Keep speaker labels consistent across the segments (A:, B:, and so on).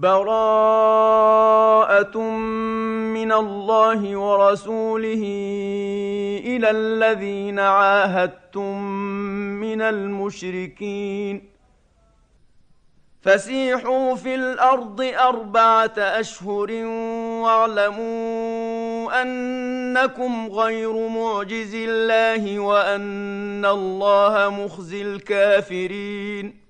A: براءة من الله ورسوله إلى الذين عاهدتم من المشركين. فسيحوا في الأرض أربعة أشهر واعلموا أنكم غير معجز الله وأن الله مخزي الكافرين.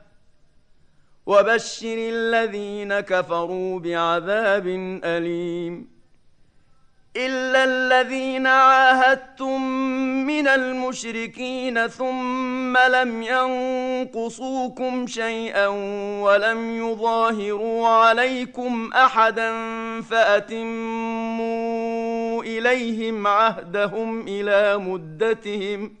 A: وبشر الذين كفروا بعذاب أليم. إلا الذين عاهدتم من المشركين ثم لم ينقصوكم شيئا ولم يظاهروا عليكم أحدا فأتموا إليهم عهدهم إلى مدتهم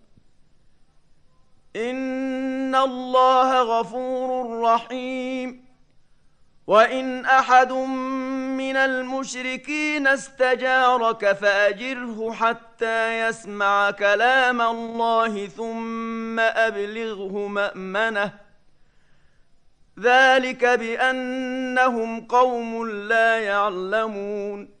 A: ان الله غفور رحيم. وان احد من المشركين استجارك فاجره حتى يسمع كلام الله ثم ابلغه مامنه. ذلك بانهم قوم لا يعلمون.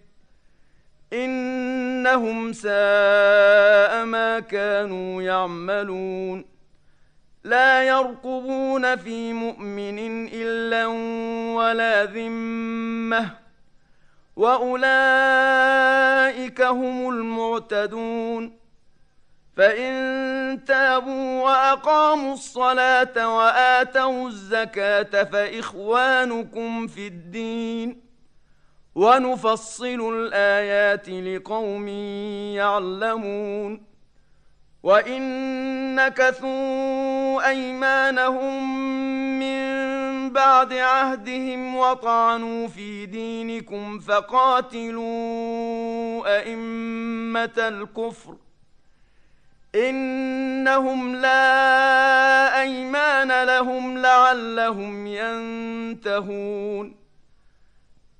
A: إنهم ساء ما كانوا يعملون. لا يرقبون في مؤمن إلا ولا ذمة. وأولئك هم المعتدون. فإن تابوا وأقاموا الصلاة وآتوا الزكاة فإخوانكم في الدين. ونفصل الآيات لقوم يعلمون وإن نكثوا أيمانهم من بعد عهدهم وطعنوا في دينكم فقاتلوا أئمة الكفر إنهم لا أيمان لهم لعلهم ينتهون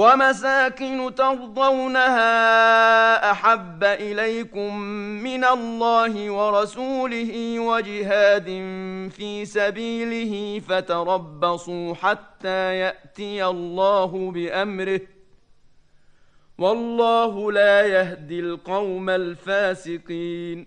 A: ومساكن ترضونها أحب إليكم من الله ورسوله وجهاد في سبيله فتربصوا حتى يأتي الله بأمره والله لا يهدي القوم الفاسقين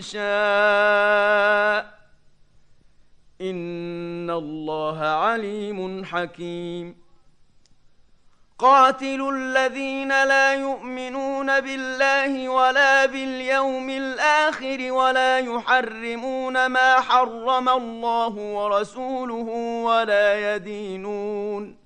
A: شاء. إن الله عليم حكيم. قاتلوا الذين لا يؤمنون بالله ولا باليوم الآخر ولا يحرمون ما حرم الله ورسوله ولا يدينون.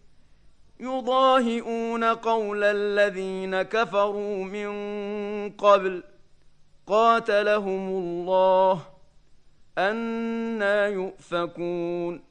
A: يضاهئون قول الذين كفروا من قبل قاتلهم الله أنا يؤفكون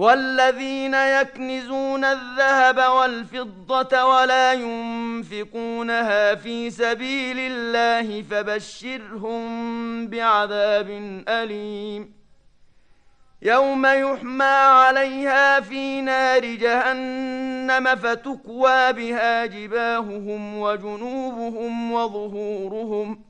A: والذين يكنزون الذهب والفضة ولا ينفقونها في سبيل الله فبشرهم بعذاب أليم. يوم يحمى عليها في نار جهنم فتكوى بها جباههم وجنوبهم وظهورهم ۖ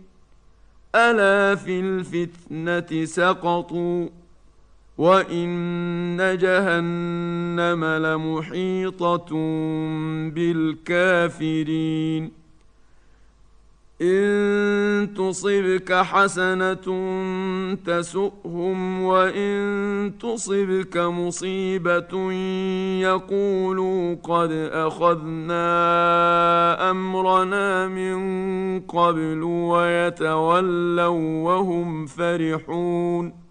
A: ألا في الفتنة سقطوا وإن جهنم لمحيطة بالكافرين إن تصبك حسنة تسؤهم وإن تصبك مصيبة يقولوا قد أخذنا أمرنا من قبل ويتولوا وهم فرحون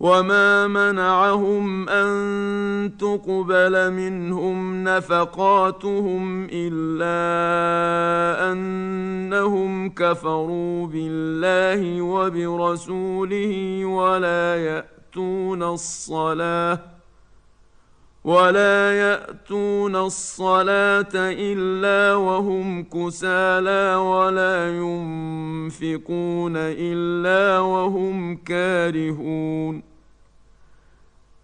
A: وما منعهم ان تقبل منهم نفقاتهم الا انهم كفروا بالله وبرسوله ولا ياتون الصلاه ولا ياتون الصلاه الا وهم كسالى ولا ينفقون الا وهم كارهون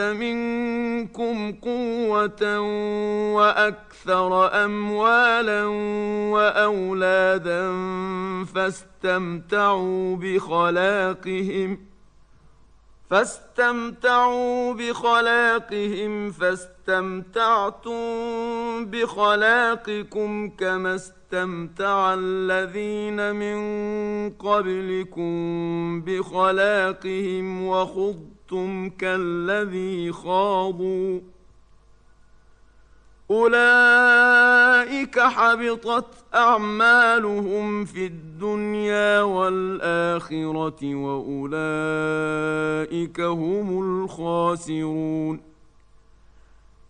A: منكم قوة وأكثر أموالا وأولادا فاستمتعوا بخلاقهم فاستمتعوا بخلاقهم فاستمتعتم بخلاقكم كما استمتع الذين من قبلكم بخلاقهم وخضتم كالذي خاضوا. أولئك حبطت أعمالهم في الدنيا والآخرة وأولئك هم الخاسرون.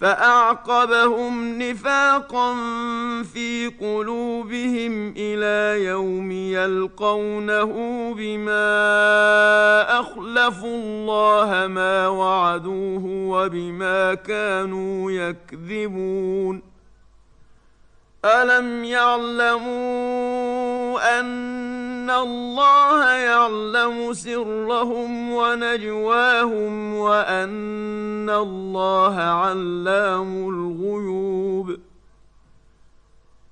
A: فأعقبهم نفاقا في قلوبهم إلى يوم يلقونه بما أخلفوا الله ما وعدوه وبما كانوا يكذبون الم يعلموا ان الله يعلم سرهم ونجواهم وان الله علام الغيوب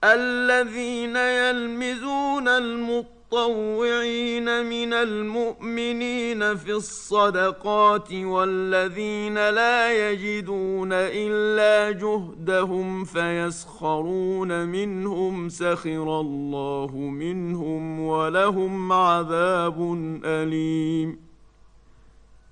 A: الذين يلمزون المطلوب المتطوعين من المؤمنين في الصدقات والذين لا يجدون إلا جهدهم فيسخرون منهم سخر الله منهم ولهم عذاب أليم.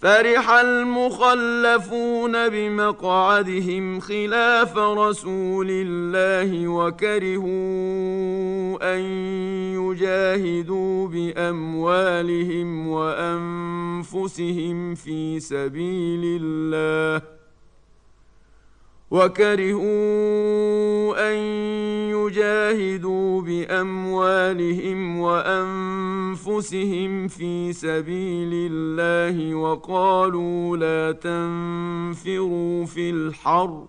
A: فرح المخلفون بمقعدهم خلاف رسول الله وكرهوا أن يجاهدوا بأموالهم وأنفسهم في سبيل الله. وكرهوا أن يجاهدوا بأموالهم وأنفسهم في سبيل الله وقالوا لا تنفروا في الحر.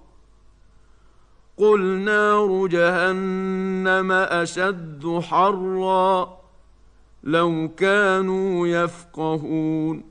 A: قل نار جهنم أشد حرا. لو كانوا يفقهون.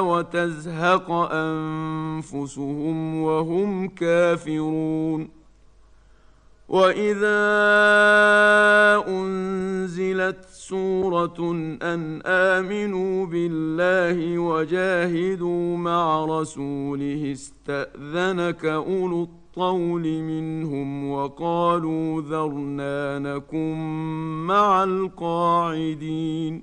A: وتزهق أنفسهم وهم كافرون. وإذا أنزلت سورة أن آمنوا بالله وجاهدوا مع رسوله استأذنك أولو الطول منهم وقالوا ذرنا نكن مع القاعدين.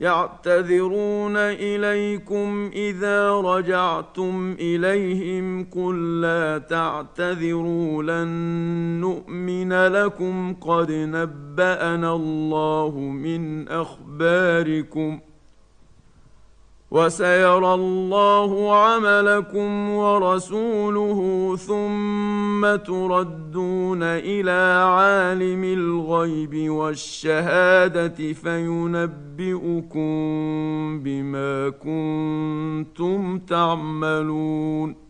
A: يعتذرون إليكم إذا رجعتم إليهم قل لا تعتذروا لن نؤمن لكم قد نبأنا الله من اخباركم ۖ. وسيرى الله عملكم ورسوله ثم تردون إلى عالم الغيب والشهادة فينبئكم بما كنتم تعملون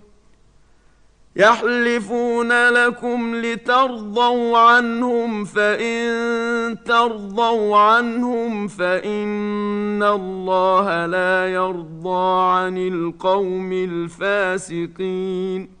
A: يحلفون لكم لترضوا عنهم فإن ترضوا عنهم فإن الله لا يرضى عن القوم الفاسقين.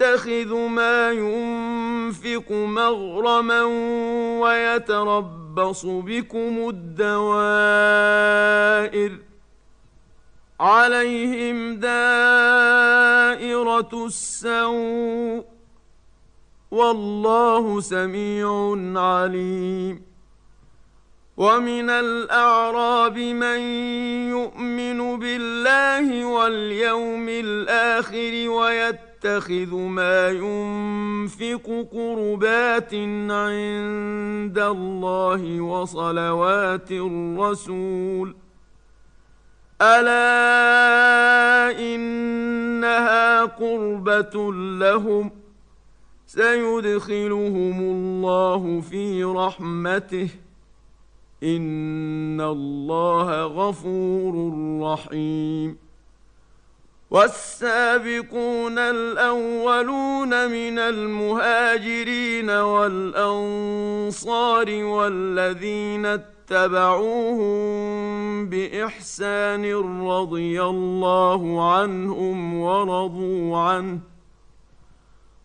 A: يتخذ ما ينفق مغرما ويتربص بكم الدوائر عليهم دائرة السوء والله سميع عليم ومن الأعراب من يؤمن بالله واليوم الآخر ويتخذ ما ينفق قربات عند الله وصلوات الرسول. ألا إنها قربة لهم؟ سيدخلهم الله في رحمته. إن الله غفور رحيم. والسابقون الأولون من المهاجرين والأنصار والذين اتبعوهم بإحسان رضي الله عنهم ورضوا عنه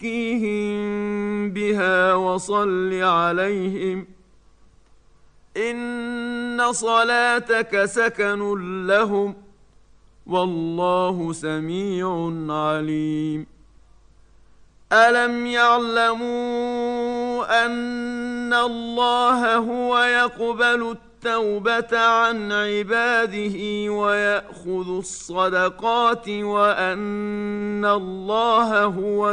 A: وزكيهم بها وصل عليهم. إن صلاتك سكن لهم. والله سميع عليم. ألم يعلموا أن الله هو يقبل التوبة عن عباده ويأخذ الصدقات وأن الله هو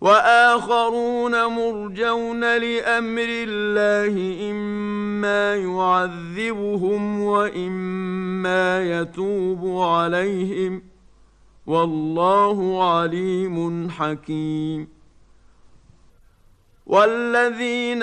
A: وآخرون مرجون لأمر الله إما يعذبهم وإما يتوب عليهم. والله عليم حكيم. والذين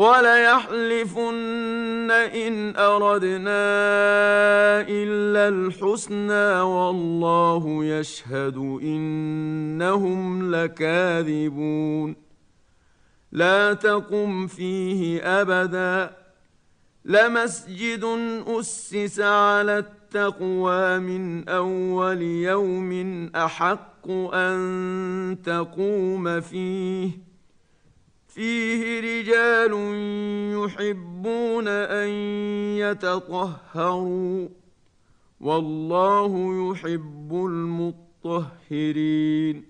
A: وليحلفن ان اردنا الا الحسنى والله يشهد انهم لكاذبون لا تقم فيه ابدا لمسجد اسس على التقوى من اول يوم احق ان تقوم فيه فيه رجال يحبون أن يتطهروا والله يحب المطهرين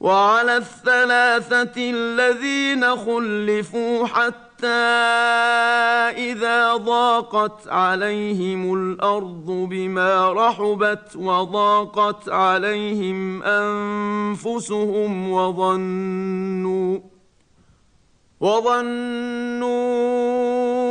A: وعلى الثلاثة الذين خلفوا حتى إذا ضاقت عليهم الأرض بما رحبت وضاقت عليهم أنفسهم وظنوا وظنوا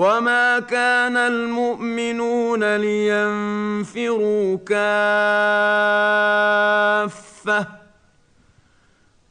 A: وما كان المؤمنون لينفروا كافه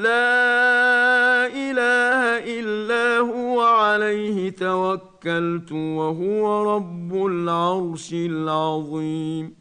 A: لا إله إلا هو عليه توكلت وهو رب العرش العظيم.